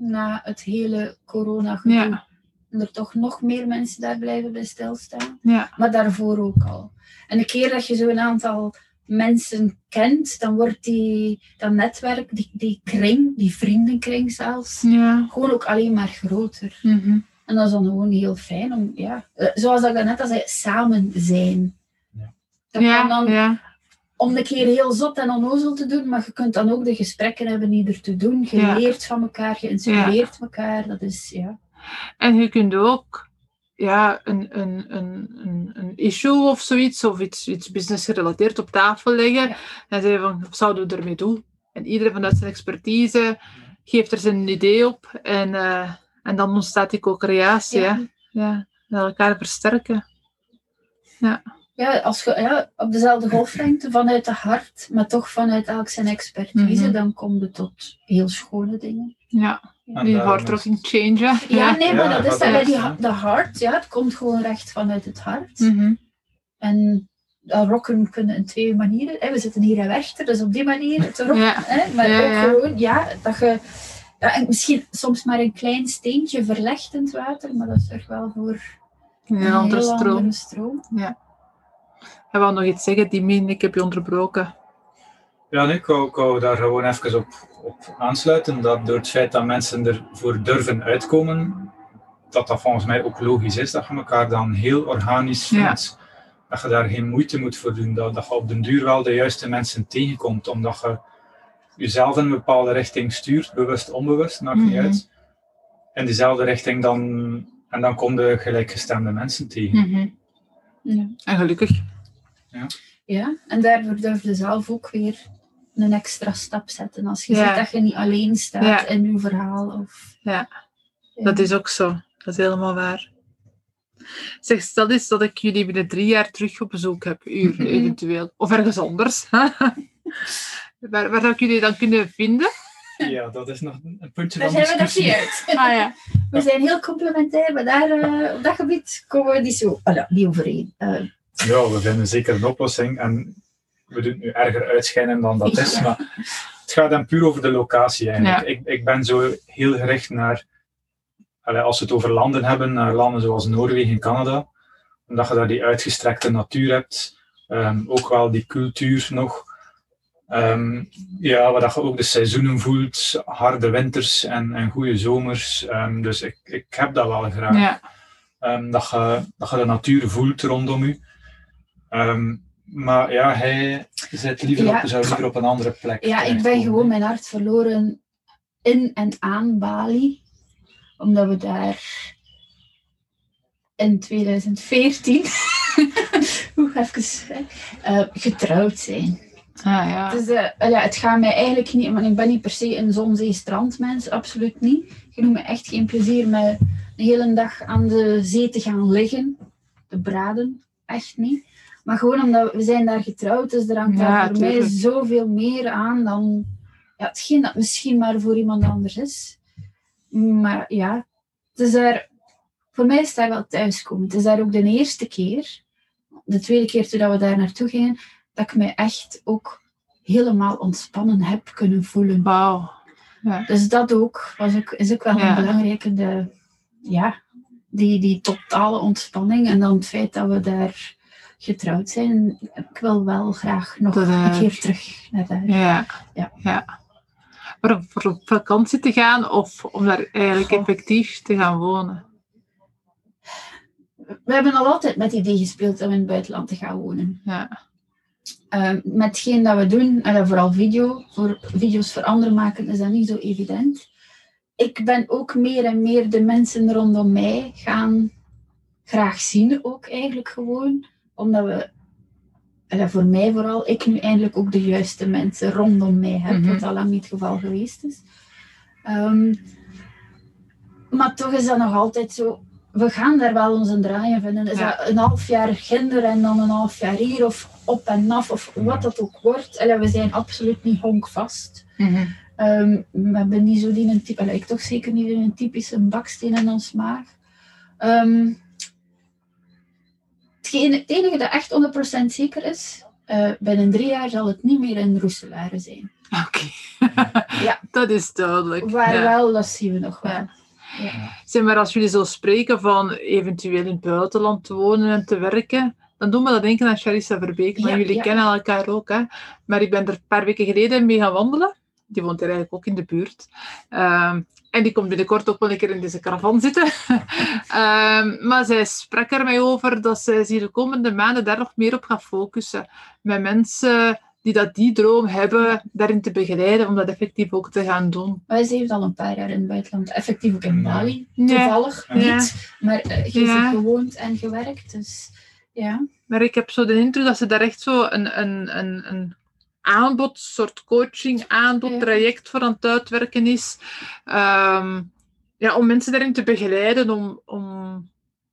na het hele corona ja, En er toch nog meer mensen daar blijven bij stilstaan. ja, Maar daarvoor ook al. En een keer dat je zo'n aantal mensen kent, dan wordt die, dat netwerk, die, die kring, die vriendenkring zelfs, ja. gewoon ook alleen maar groter. Mhm. En dat is dan gewoon heel fijn om, ja, eh, zoals ik net al zei, samen zijn. Ja. Dat Ja, kan dan ja, om een keer heel zot en onnozel te doen, maar je kunt dan ook de gesprekken hebben die er te doen. Je Ja. leert van elkaar, je inspireert elkaar. Dat is, ja. En je kunt ook ja, een, een, een, een, een issue of zoiets, of iets, iets business gerelateerd op tafel leggen. Ja. En zeggen van, wat zouden we ermee doen? En iedereen vanuit zijn expertise geeft er zijn idee op. En, eh, en dan ontstaat die co-creatie. Ja. hè. Ja, en elkaar versterken. Ja, als je ja, op dezelfde golflengte vanuit het hart, maar toch vanuit elk zijn expertise, Mhm. dan kom je tot heel schone dingen. Ja, En die is- rocking change. hè. Ja, nee, maar Ja, dat is dat dat, is, die, ja. de hart, ja, het komt gewoon recht vanuit het hart. Mhm. En dat rocken kunnen in twee manieren. Hè. We zitten hier in Werchter, dus op die manier te rocken. Ja. Hè. Maar Ja, ook ja. gewoon, ja, dat je ja, en misschien soms maar een klein steentje verlegt in het water, maar dat zorgt wel voor een andere heel stroom. andere stroom. Ik wou nog iets zeggen, Dimin, ik heb je onderbroken. Ja, nee, ik, wou, ik wou daar gewoon even op, op aansluiten. Dat door het feit dat mensen ervoor durven uitkomen, dat dat volgens mij ook logisch is. Dat je elkaar dan heel organisch Ja. vindt. Dat je daar geen moeite moet voor doen. Dat, dat je op den duur wel de juiste mensen tegenkomt. Omdat je jezelf in een bepaalde richting stuurt, bewust, onbewust, maakt niet Mhm. uit. In dezelfde richting dan, en dan kom je gelijkgestemde mensen tegen. Mhm. Ja. En gelukkig. Ja, en daardoor durf je zelf ook weer een extra stap zetten. Als je Ja. ziet dat je niet alleen staat Ja. in je verhaal. Of, Ja. Ja. Dat is ook zo. Dat is helemaal waar. Zeg, stel eens dat ik jullie binnen drie jaar terug op bezoek heb, u eventueel. Of ergens anders. waar, waar zou ik jullie dan kunnen vinden? Ja, dat is nog een puntje Daar van zijn we nog discussie. niet uit. Ah ja. We zijn heel complementair, maar daar, eh, op dat gebied komen we niet zo ja, niet overeen. Eh, Ja, we vinden zeker een oplossing. En we doen het nu erger uitschijnen dan dat is. Maar het gaat dan puur over de locatie eigenlijk. Ja. Ik, ik ben zo heel gericht naar, als we het over landen hebben, naar landen zoals Noorwegen en Canada. Omdat je daar die uitgestrekte natuur hebt. Ehm, ook wel die cultuur nog. Ehm, ja, waar je ook de seizoenen voelt. Harde winters en, en goede zomers. Ehm, dus ik, ik heb dat wel graag. ja. Dat, je, dat je de natuur voelt rondom je. Ehm, maar ja, hij zit liever Ja. op, zou liever op een andere plek. ja, ik ben gewoon mijn hart verloren in en aan Bali. Omdat we daar in 2014 Oeh, even eh, getrouwd zijn. Ah ja. Dus, eh, ja, het gaat mij eigenlijk niet, want ik ben niet per se een zon-zee-strandmens, absoluut niet. Ik doe me echt geen plezier met de hele dag aan de zee te gaan liggen, te braden, echt niet. Maar gewoon omdat we zijn daar getrouwd, dus er hangt Ja, daar voor mij zoveel meer aan dan ja, hetgeen dat misschien maar voor iemand anders is. Maar ja, het is daar, voor mij is het daar wel thuiskomen. Het is daar ook de eerste keer, de tweede keer toen we daar naartoe gingen, dat ik mij echt ook helemaal ontspannen heb kunnen voelen. Wauw. Dus dat ook, was ook is ook wel Ja. een belangrijke, de, ja, die, die totale ontspanning. En dan het feit dat we daar getrouwd zijn. Ik wil wel graag nog eh, een keer terug naar daar. Ja. Ja. ja. Maar om voor op vakantie te gaan of om daar eigenlijk effectief te gaan wonen? We hebben al altijd met het idee gespeeld om in het buitenland te gaan wonen. Ja. Ehm, met hetgeen dat we doen, en vooral video, voor video's voor anderen maken, is dat niet zo evident. Ik ben ook meer en meer de mensen rondom mij gaan graag zien, ook eigenlijk gewoon. Omdat we, en voor mij vooral, ik nu eindelijk ook de juiste mensen rondom mij heb, Mhm. wat al lang niet het geval geweest is. Ehm, maar toch is dat nog altijd zo. We gaan daar wel onze draaien vinden. Is Ja. dat een half jaar gender en dan een half jaar hier of op en af of wat dat ook wordt. Allee, we zijn absoluut niet honkvast. Ehm, we hebben niet zo die een type, ik toch zeker niet een typische baksteen in ons maag. Ehm, het enige dat echt 100% zeker is, eh, binnen drie jaar zal het niet meer in Roeselare zijn. Oké. Ja. Dat is duidelijk. Waar Ja. wel, dat zien we nog wel. Ja. Zeg maar, als jullie zo spreken van eventueel in het buitenland te wonen en te werken, dan doen we dat denken aan Charissa Verbeek. Maar jullie kennen elkaar ook, hè. Maar ik ben er een paar weken geleden mee gaan wandelen. Die woont er eigenlijk ook in de buurt. Ehm, en die komt binnenkort ook wel een keer in deze caravan zitten. Ehm, maar zij sprak er mij over dat zij zich de komende maanden daar nog meer op gaat focussen. Met mensen die dat die droom hebben, daarin te begeleiden, om dat effectief ook te gaan doen. Maar ze heeft al een paar jaar in het buitenland, effectief ook in. Bali. Toevallig Ja. niet, maar eh je Ja. hebt gewoond en gewerkt. Dus ja. Maar ik heb zo de indruk dat ze daar echt zo een, een, een, een aanbod, soort coaching aanbod, traject voor aan het uitwerken is. Ehm, ja, om mensen daarin te begeleiden, om, om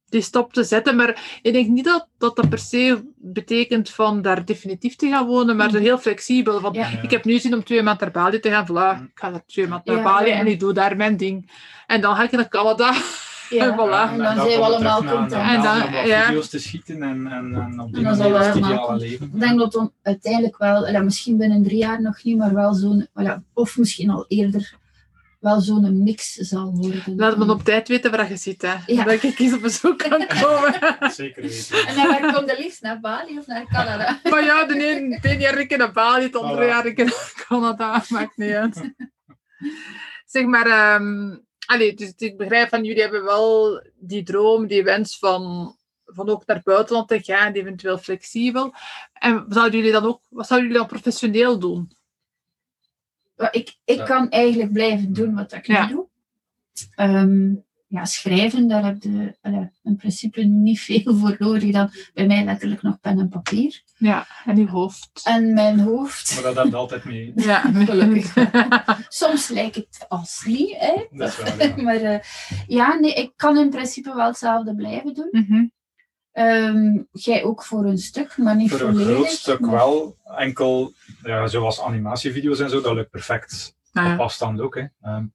die stap te zetten. Maar ik denk niet dat dat, dat per se betekent van daar definitief te gaan wonen, maar Mhm. heel flexibel. Ja. ik heb nu zin om twee maanden naar Bali te gaan. Voilà, ik ga naar twee maanden naar Ja, Bali ja. en ik doe daar mijn ding. En dan ga ik naar Canada. Ja. Voilà. En dan zijn we allemaal content. En En dan- ja. video's te schieten en, en, en op die En manier zal het ideale leven. Ik denk dat we uiteindelijk wel, ja, misschien binnen drie jaar nog niet, maar wel zo'n, ja, of misschien al eerder, wel zo'n mix zal worden. Laat me op tijd weten waar je zit, hè. Ja. Dat ik eens op bezoek kan komen. Zeker weten. En dan waar komt de liefst naar Bali of naar Canada? Maar ja, de ene, het ene jaar ik in naar Bali, het andere Voilà. jaar ik in Canada. Maakt niet uit. Zeg maar, ehm allee, dus ik begrijp van jullie hebben wel die droom, die wens van, van ook naar het buitenland te gaan, eventueel flexibel. En zouden jullie dan ook, wat zouden jullie dan professioneel doen? Ik, ik Ja. kan eigenlijk blijven doen wat ik Ja. nu doe. Ehm, ja, schrijven, daar heb je in principe niet veel voor nodig dan bij mij letterlijk nog pen en papier. Ja, en uw hoofd. En mijn hoofd, Maar dat heb je altijd mee. Ja, Gelukkig. soms lijkt het als niet, hè. Dat is waar, ja. maar eh, ja, nee, ik kan in principe wel hetzelfde blijven doen. Ehm, jij ook voor een stuk, maar niet Voor een volledig. groot stuk maar- wel. Enkel, ja, zoals animatievideo's en zo, dat lukt perfect. Op afstand ook. Hè. Ehm,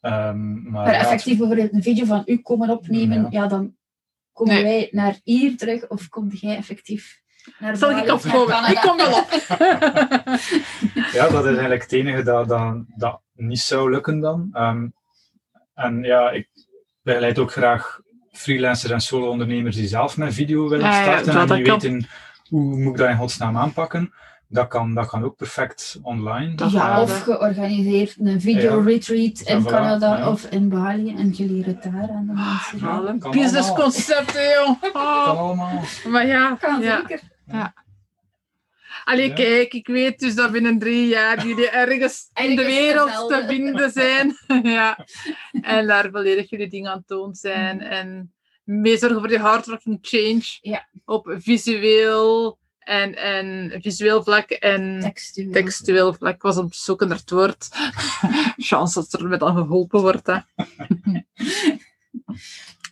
ehm, maar Maar ja, effectief bijvoorbeeld een video van u komen opnemen, Ja. ja, dan komen Nee. wij naar hier terug of kom jij effectief naar Zal ik? Canada? Ik kom wel op. Ja, dat is eigenlijk het enige dat, dat, dat niet zou lukken dan. Ehm, en ja, ik begeleid ook graag freelancers en solo-ondernemers die zelf met video willen ja, starten en die weten hoe moet ik dat in godsnaam aanpakken. Dat kan, dat kan ook perfect online. Dat Ja, of georganiseerd een video retreat in Ja, Canada ja. of in Bali en je leert het daar aan de mensen. Ja. Wel een businessconcept. Kan Oh, allemaal. maar ja, Kan ja. zeker. Allee, Ja. kijk, ik weet dus dat binnen drie jaar jullie ergens in de wereld te vinden zijn. ja. En daar volledig jullie dingen aan toon zijn. En mee zorgen voor die hardworking change. Ja. Op visueel en, en visueel vlak en Textueel. textueel vlak. Ik was het zoeken naar het woord. Chance dat er met aan geholpen wordt. Hè.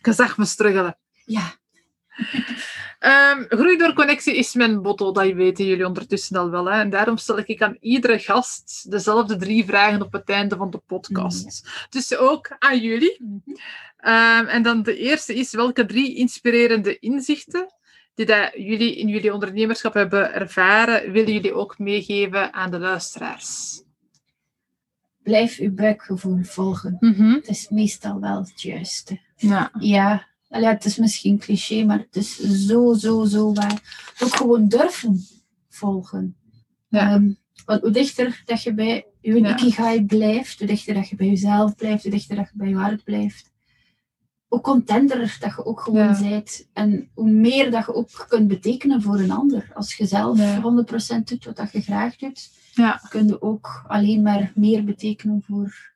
Je zag me struggelen. Ja, Ehm, groei door connectie is mijn motto, dat weten jullie ondertussen al wel. Hè? En daarom stel ik aan iedere gast dezelfde drie vragen op het einde van de podcast. Dus ook aan jullie. Ehm, en dan de eerste is, welke drie inspirerende inzichten die dat jullie in jullie ondernemerschap hebben ervaren, willen jullie ook meegeven aan de luisteraars? blijf uw buikgevoel volgen. Mhm. Het is meestal wel het juiste. Ja. Ja, allee, het is misschien cliché, maar het is zo, zo, zo waar. Ook gewoon durven volgen. Ja. Ehm, want hoe dichter dat je bij je Ja. ikigai blijft, hoe dichter dat je bij jezelf blijft, hoe dichter dat je bij je hart blijft, hoe contenter dat je ook gewoon Ja. bent. En hoe meer dat je ook kunt betekenen voor een ander. Als je zelf Ja. 100% doet wat dat je graag doet, Ja. kun je ook alleen maar meer betekenen voor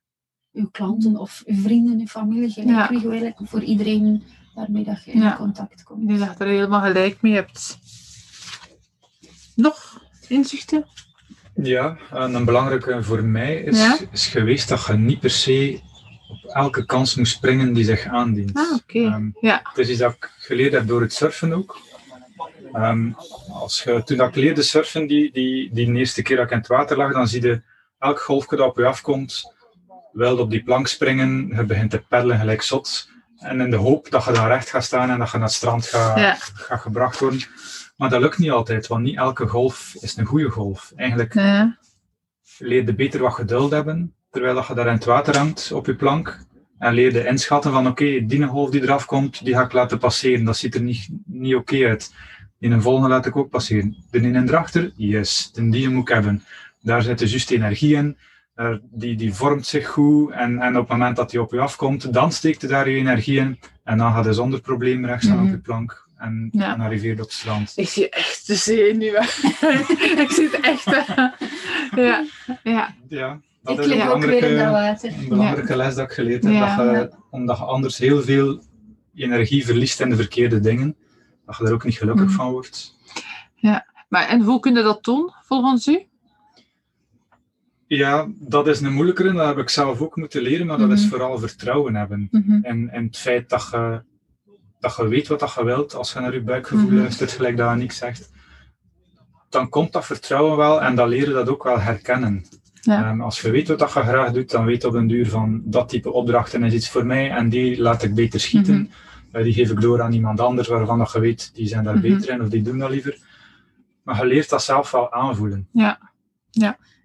uw klanten of uw vrienden, uw familie, gelijk Ja. wie je eigenlijk voor iedereen waarmee dat je in Ja. contact komt. Ik denk dat je er helemaal gelijk mee hebt. Nog inzichten? Ja, en een belangrijke voor mij is, Ja? is geweest dat je niet per se elke kans moet springen die zich aandient. Ah. Ehm, Ja. Het is iets dat ik geleerd heb door het surfen ook. Ehm, als je, toen dat ik leerde surfen, die, die, die eerste keer dat ik in het water lag, dan zie je elk golfje dat op je afkomt, wel op die plank springen, je begint te peddelen gelijk zot. En in de hoop dat je dan recht gaat staan en dat je naar het strand gaat, Ja. gaat gebracht worden. Maar dat lukt niet altijd, want niet elke golf is een goede golf. Eigenlijk Ja. leer je beter wat geduld hebben, terwijl dat je daar in het water hangt op je plank. En leer je inschatten van oké, die golf die eraf komt, die ga ik laten passeren. Dat ziet er niet, niet oké uit. In een volgende laat ik ook passeren. De een erachter, yes, de die moet ik hebben. Daar zit de juiste energie in. Die, die vormt zich goed. En, en op het moment dat die op je afkomt, dan steekt je daar je energie in. En dan gaat je zonder probleem recht staan Mhm. op je plank. En, Ja. en arriveert op het strand. Ik zie echt de zenuwen. ik zie het echt. ja. ja. Ja, dat Ik is een lig ook weer in dat belangrijke, water. een belangrijke les dat ik geleerd heb. Ja. dat je, omdat je anders heel veel energie verliest in de verkeerde dingen. Dat je er ook niet gelukkig Mhm. van wordt. Maar en hoe kun je dat doen, volgens u? Ja, dat is een moeilijkere. Dat heb ik zelf ook moeten leren. Maar dat is Mhm. vooral vertrouwen hebben. Mhm. En, en het feit dat je, dat je weet wat dat je wilt. Als je naar je buikgevoel Mhm. luistert, gelijk dat Aniek zegt. Dan komt dat vertrouwen wel. En dan leer je dat ook wel herkennen. Ja. Als je weet wat dat je graag doet, dan weet je op een duur van dat type opdrachten is iets voor mij en die laat ik beter schieten. Mhm. Eh, die geef ik door aan iemand anders waarvan dat je weet, die zijn daar Mhm. beter in of die doen dat liever. Maar je leert dat zelf wel aanvoelen. Ja,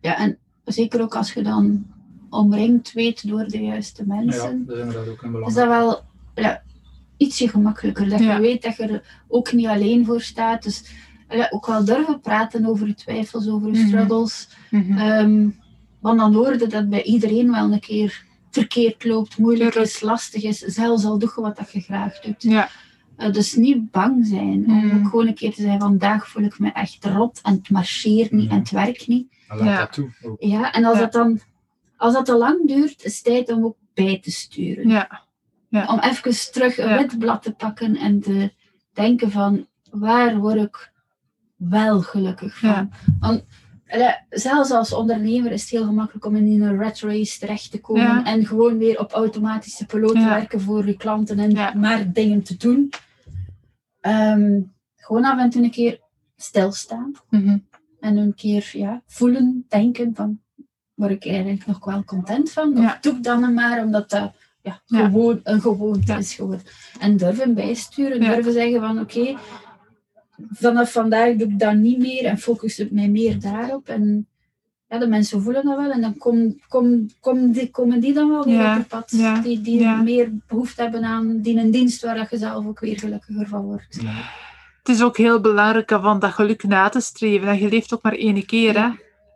en zeker ook als je dan omringd weet door de juiste Ja, mensen. dat is inderdaad ook een is belangrijk. dat wel ja, ietsje gemakkelijker. Dat Ja. je weet dat je er ook niet alleen voor staat. Dus ja, ook wel durven praten over je twijfels, over je Mhm. struggles. Ehm, want dan hoorde dat bij iedereen wel een keer verkeerd loopt, moeilijk is, lastig is. Zelfs al doe je wat dat je graag doet. Ja. Eh, dus niet bang zijn om Mhm. ook gewoon een keer te zeggen: vandaag voel ik me echt rot en het marcheert niet Mhm. en het werkt niet. En laat Ja. dat toe. ook. Ja, en als Ja. dat dan als dat te lang duurt, is het tijd om ook bij te sturen. Ja. Om even terug een Ja. wit blad te pakken en te denken van waar word ik wel gelukkig van. Ja. Want zelfs als ondernemer is het heel gemakkelijk om in een rat race terecht te komen Ja. en gewoon weer op automatische piloot te Ja. werken voor je klanten en Ja. maar dingen te doen. Ehm, gewoon af en toe een keer stilstaan Mhm. en een keer ja, voelen, denken van word ik eigenlijk nog wel content van? Of doe ik dan maar omdat dat ja, gewoon een gewoonte is geworden. En durven bijsturen, durven zeggen van oké, vanaf vandaag doe ik dat niet meer en focus ik mij meer daarop. En ja, de mensen voelen dat wel en dan kom, kom, kom die, komen die dan wel weer Ja. op het pad. Ja. Die, die Ja. meer behoefte hebben aan die een dienst waar dat je zelf ook weer gelukkiger van wordt. Ja. Het is ook heel belangrijk om dat geluk na te streven. En je leeft ook maar één keer, hè.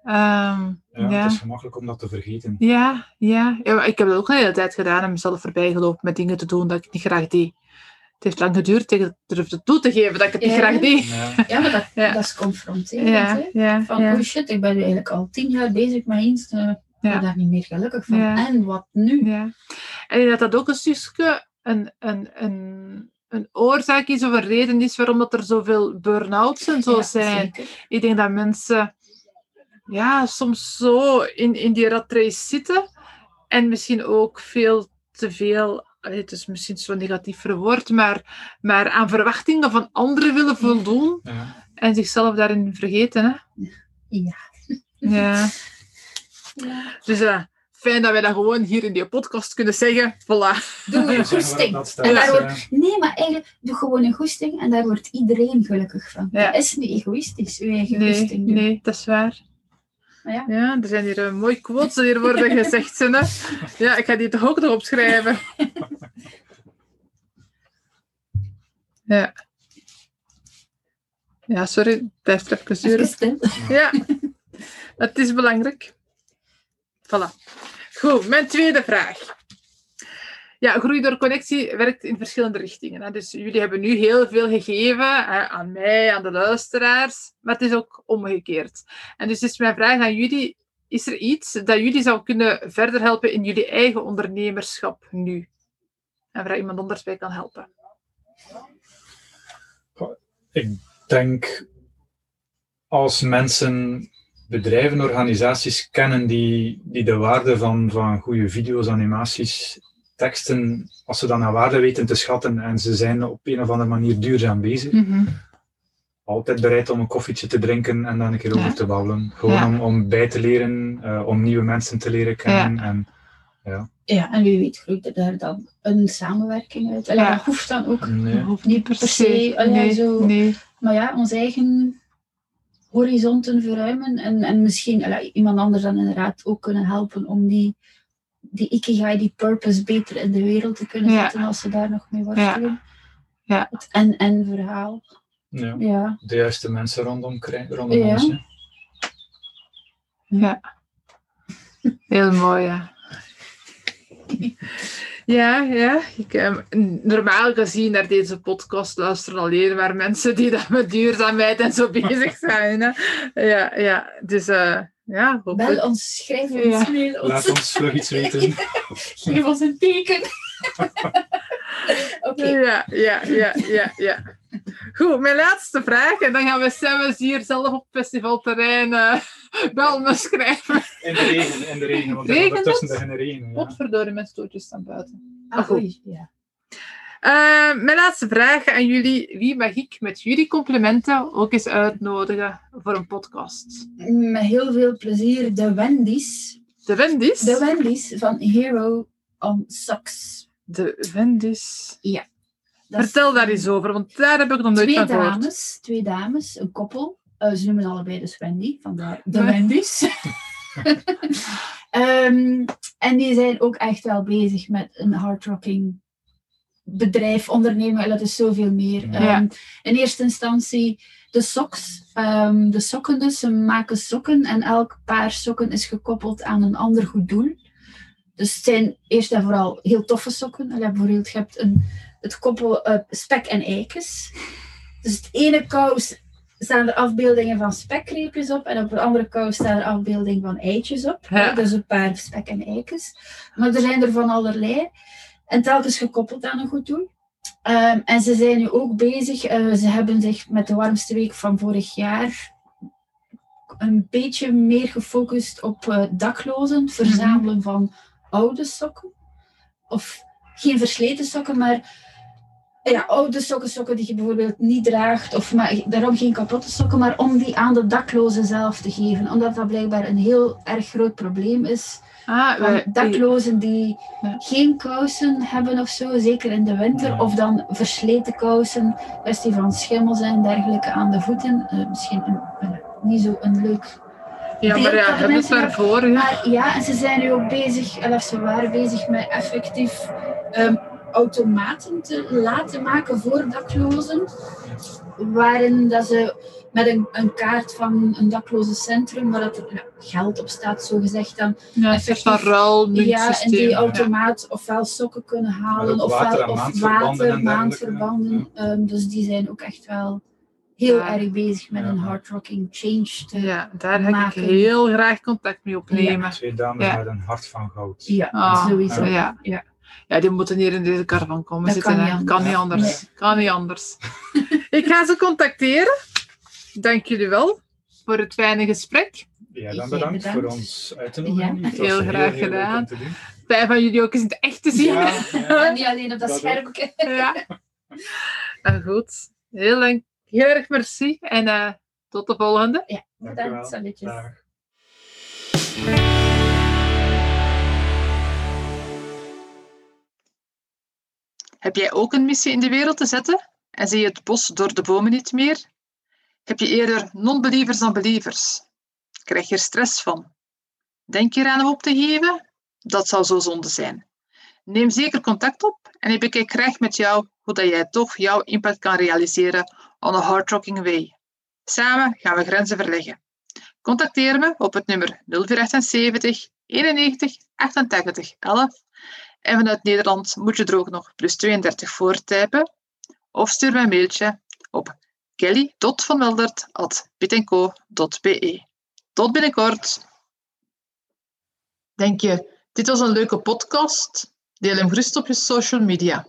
Ehm, Ja, ja. Het is gemakkelijk om dat te vergeten. Ja, ja. ik heb dat ook een hele tijd gedaan en mezelf voorbij gelopen met dingen te doen dat ik niet graag deed. Het heeft lang geduurd tegen ik durfde toe te geven dat ik het niet Ja. graag deed. Ja. Ja, maar dat, Ja. dat is confronterend. Ja, hè. ja, Van, ja. oh shit, ik ben nu eigenlijk al tien jaar bezig met iets. eh, ik Ja. ben daar niet meer gelukkig van. Ja. En wat nu? Ja. En ik denk dat dat ook een stukje een, een, een, een oorzaak is of een reden is waarom dat er zoveel burn-outs en zo Ja, zijn. zeker. Ik denk dat mensen ja, soms zo in, in die rat race zitten en misschien ook veel te veel, het is misschien zo negatief verwoord, maar, maar aan verwachtingen van anderen willen voldoen Ja. en zichzelf daarin vergeten. Hè? Ja. Ja. Ja. Dus eh, fijn dat wij dat gewoon hier in die podcast kunnen zeggen. Voilà. Doe een goesting. staat, En daar wordt, nee, maar eigenlijk, doe gewoon een goesting en daar wordt iedereen gelukkig van. Ja. Dat is niet egoïstisch, je eigen Nee, goesting doen. nee, dat is waar. Maar ja. Ja, er zijn hier uh, mooie quotes die hier worden gezegd. Zijn, hè? Ja, ik ga die toch ook nog opschrijven. Ja. Ja, sorry, het blijft even duren. Ja, het is belangrijk. Voilà. Goed, mijn tweede vraag. Ja, Groei door Connectie werkt in verschillende richtingen. Hè. Dus jullie hebben nu heel veel gegeven hè, aan mij, aan de luisteraars, maar het is ook omgekeerd. En dus is mijn vraag aan jullie, is er iets dat jullie zou kunnen verder helpen in jullie eigen ondernemerschap nu? En waar iemand anders bij kan helpen. Ik denk als mensen bedrijven, organisaties kennen die, die de waarde van, van goede video's, animaties teksten, als ze dan naar waarde weten te schatten en ze zijn op een of andere manier duurzaam bezig, Mhm. altijd bereid om een koffietje te drinken en dan een keer Ja. over te babbelen. Gewoon Ja. om, om bij te leren, eh, om nieuwe mensen te leren kennen. En, Ja, en wie weet groeit er daar dan een samenwerking uit. Allee, Ja. Dat hoeft dan ook. nee. Hoeft Niet per se, allee, nee, zo- nee. Maar ja, onze eigen horizonten verruimen en, en misschien allee, iemand anders dan inderdaad ook kunnen helpen om die, die ikigai, die purpose beter in de wereld te kunnen Ja. zetten als ze daar nog mee worstelen. Ja. Het en-en verhaal. Ja. Ja. De juiste mensen rondom, krijgen, rondom Ja. ons. hè. Heel mooi, ja. Ja, ja. Ik, eh, normaal gezien naar deze podcast luisteren alleen maar mensen die dat met duurzaamheid en zo bezig zijn. Hè. Ja, ja. Dus eh, ja, Bel ons, schrijf ons, Ja. mail Laat ons, ons vlug iets weten. geef ons een teken. Oké, Ja, ja, ja, ja, ja. Goed, mijn laatste vraag. En dan gaan we samen hier zelf op festivalterrein eh wel me schrijven. In de regen, in de regen. Want het? begint de regen. Ja. Potverdorie, mijn stootjes staan buiten. ah, oei, ja. Eh, mijn laatste vraag aan jullie. Wie mag ik met jullie complimenten ook eens uitnodigen voor een podcast? Met heel veel plezier de Wendy's. De Wendy's? De Wendy's van Hero on Socks. De Wendy's. Is Vertel daar eens over, want daar heb ik nog nooit twee van gehoord. dames, twee dames, een koppel. Eh, ze noemen allebei dus Wendy, vandaar de. Wendy's. Ehm, en die zijn ook echt wel bezig met een hardrocking bedrijf, ondernemen. Dat is zoveel meer. Ja. Ehm, in eerste instantie de socks. Ehm, de sokken dus. Ze maken sokken en elk paar sokken is gekoppeld aan een ander goed doel. Dus het zijn eerst en vooral heel toffe sokken. Allee, bijvoorbeeld, je hebt een, het koppel eh, spek en eikens. Dus het ene kous staan er afbeeldingen van spekreepjes op en op de andere kous staan er afbeeldingen van eitjes op. Ja. Dus een paar spek en eikens. Maar er zijn er van allerlei. En telkens gekoppeld aan een goed doel. Ehm, en ze zijn nu ook bezig. eh, ze hebben zich met de warmste week van vorig jaar een beetje meer gefocust op eh, daklozen, verzamelen van oude sokken. Of geen versleten sokken, maar ja, oude sokken, sokken die je bijvoorbeeld niet draagt, of maar, daarom geen kapotte sokken, maar om die aan de daklozen zelf te geven. Omdat dat blijkbaar een heel erg groot probleem is. Ah, wij- daklozen die Ja. geen kousen hebben of zo, zeker in de winter, Ja. of dan versleten kousen, kwestie van schimmels en dergelijke aan de voeten. Eh, misschien een, eh, niet zo een leuk ja, maar ja, hebben het daarvoor. Ja. maar ja, en ze zijn nu ook bezig, of ze waren bezig met effectief ehm, automaten te laten maken voor daklozen. Waarin dat ze met een, een kaart van een daklozencentrum, waar dat er ja, geld op staat, zo gezegd dan. Ja, een soort van ruil, Ja, en die ja. automaat ofwel sokken kunnen halen, ofwel of water, maandverbanden. Ehm, dus die zijn ook echt wel heel Ja. erg bezig met Ja. een hardrocking change te Ja, daar heb maken. ik heel graag contact mee opnemen. Twee dames Ja. met een hart van goud. Ja, Ah, sowieso. Ja. Ja. Die moeten hier in deze caravan komen Dat zitten. kan niet kan niet anders. Kan niet anders. ik ga ze contacteren. Dank jullie wel voor het fijne gesprek. Ja, dan bedankt, bedankt. voor ons uit te nodigen. Ja. Heel graag gedaan. Fijn van jullie ook eens in het echt te zien. Ja, ja. En niet alleen op dat Dat schermpje. Ja. En goed. Heel, lang, heel erg merci. En eh, tot de volgende. Ja, bedankt. Salutjes. Heb jij ook een missie in de wereld te zetten en zie je het bos door de bomen niet meer? Heb je eerder non-believers dan believers? Krijg je er stress van? Denk je eraan om op te geven? Dat zou zo zonde zijn. Neem zeker contact op en ik bekijk graag met jou hoe dat jij toch jouw impact kan realiseren on a hard rocking way. Samen gaan we grenzen verleggen. Contacteer me op het nummer 0478 91 88 11 en vanuit Nederland moet je er ook nog plus 32 voor typen. Of stuur mij een mailtje op kelly.vanweldert.pitco.be. Tot binnenkort. Denk je, dit was een leuke podcast? Deel hem gerust op je social media.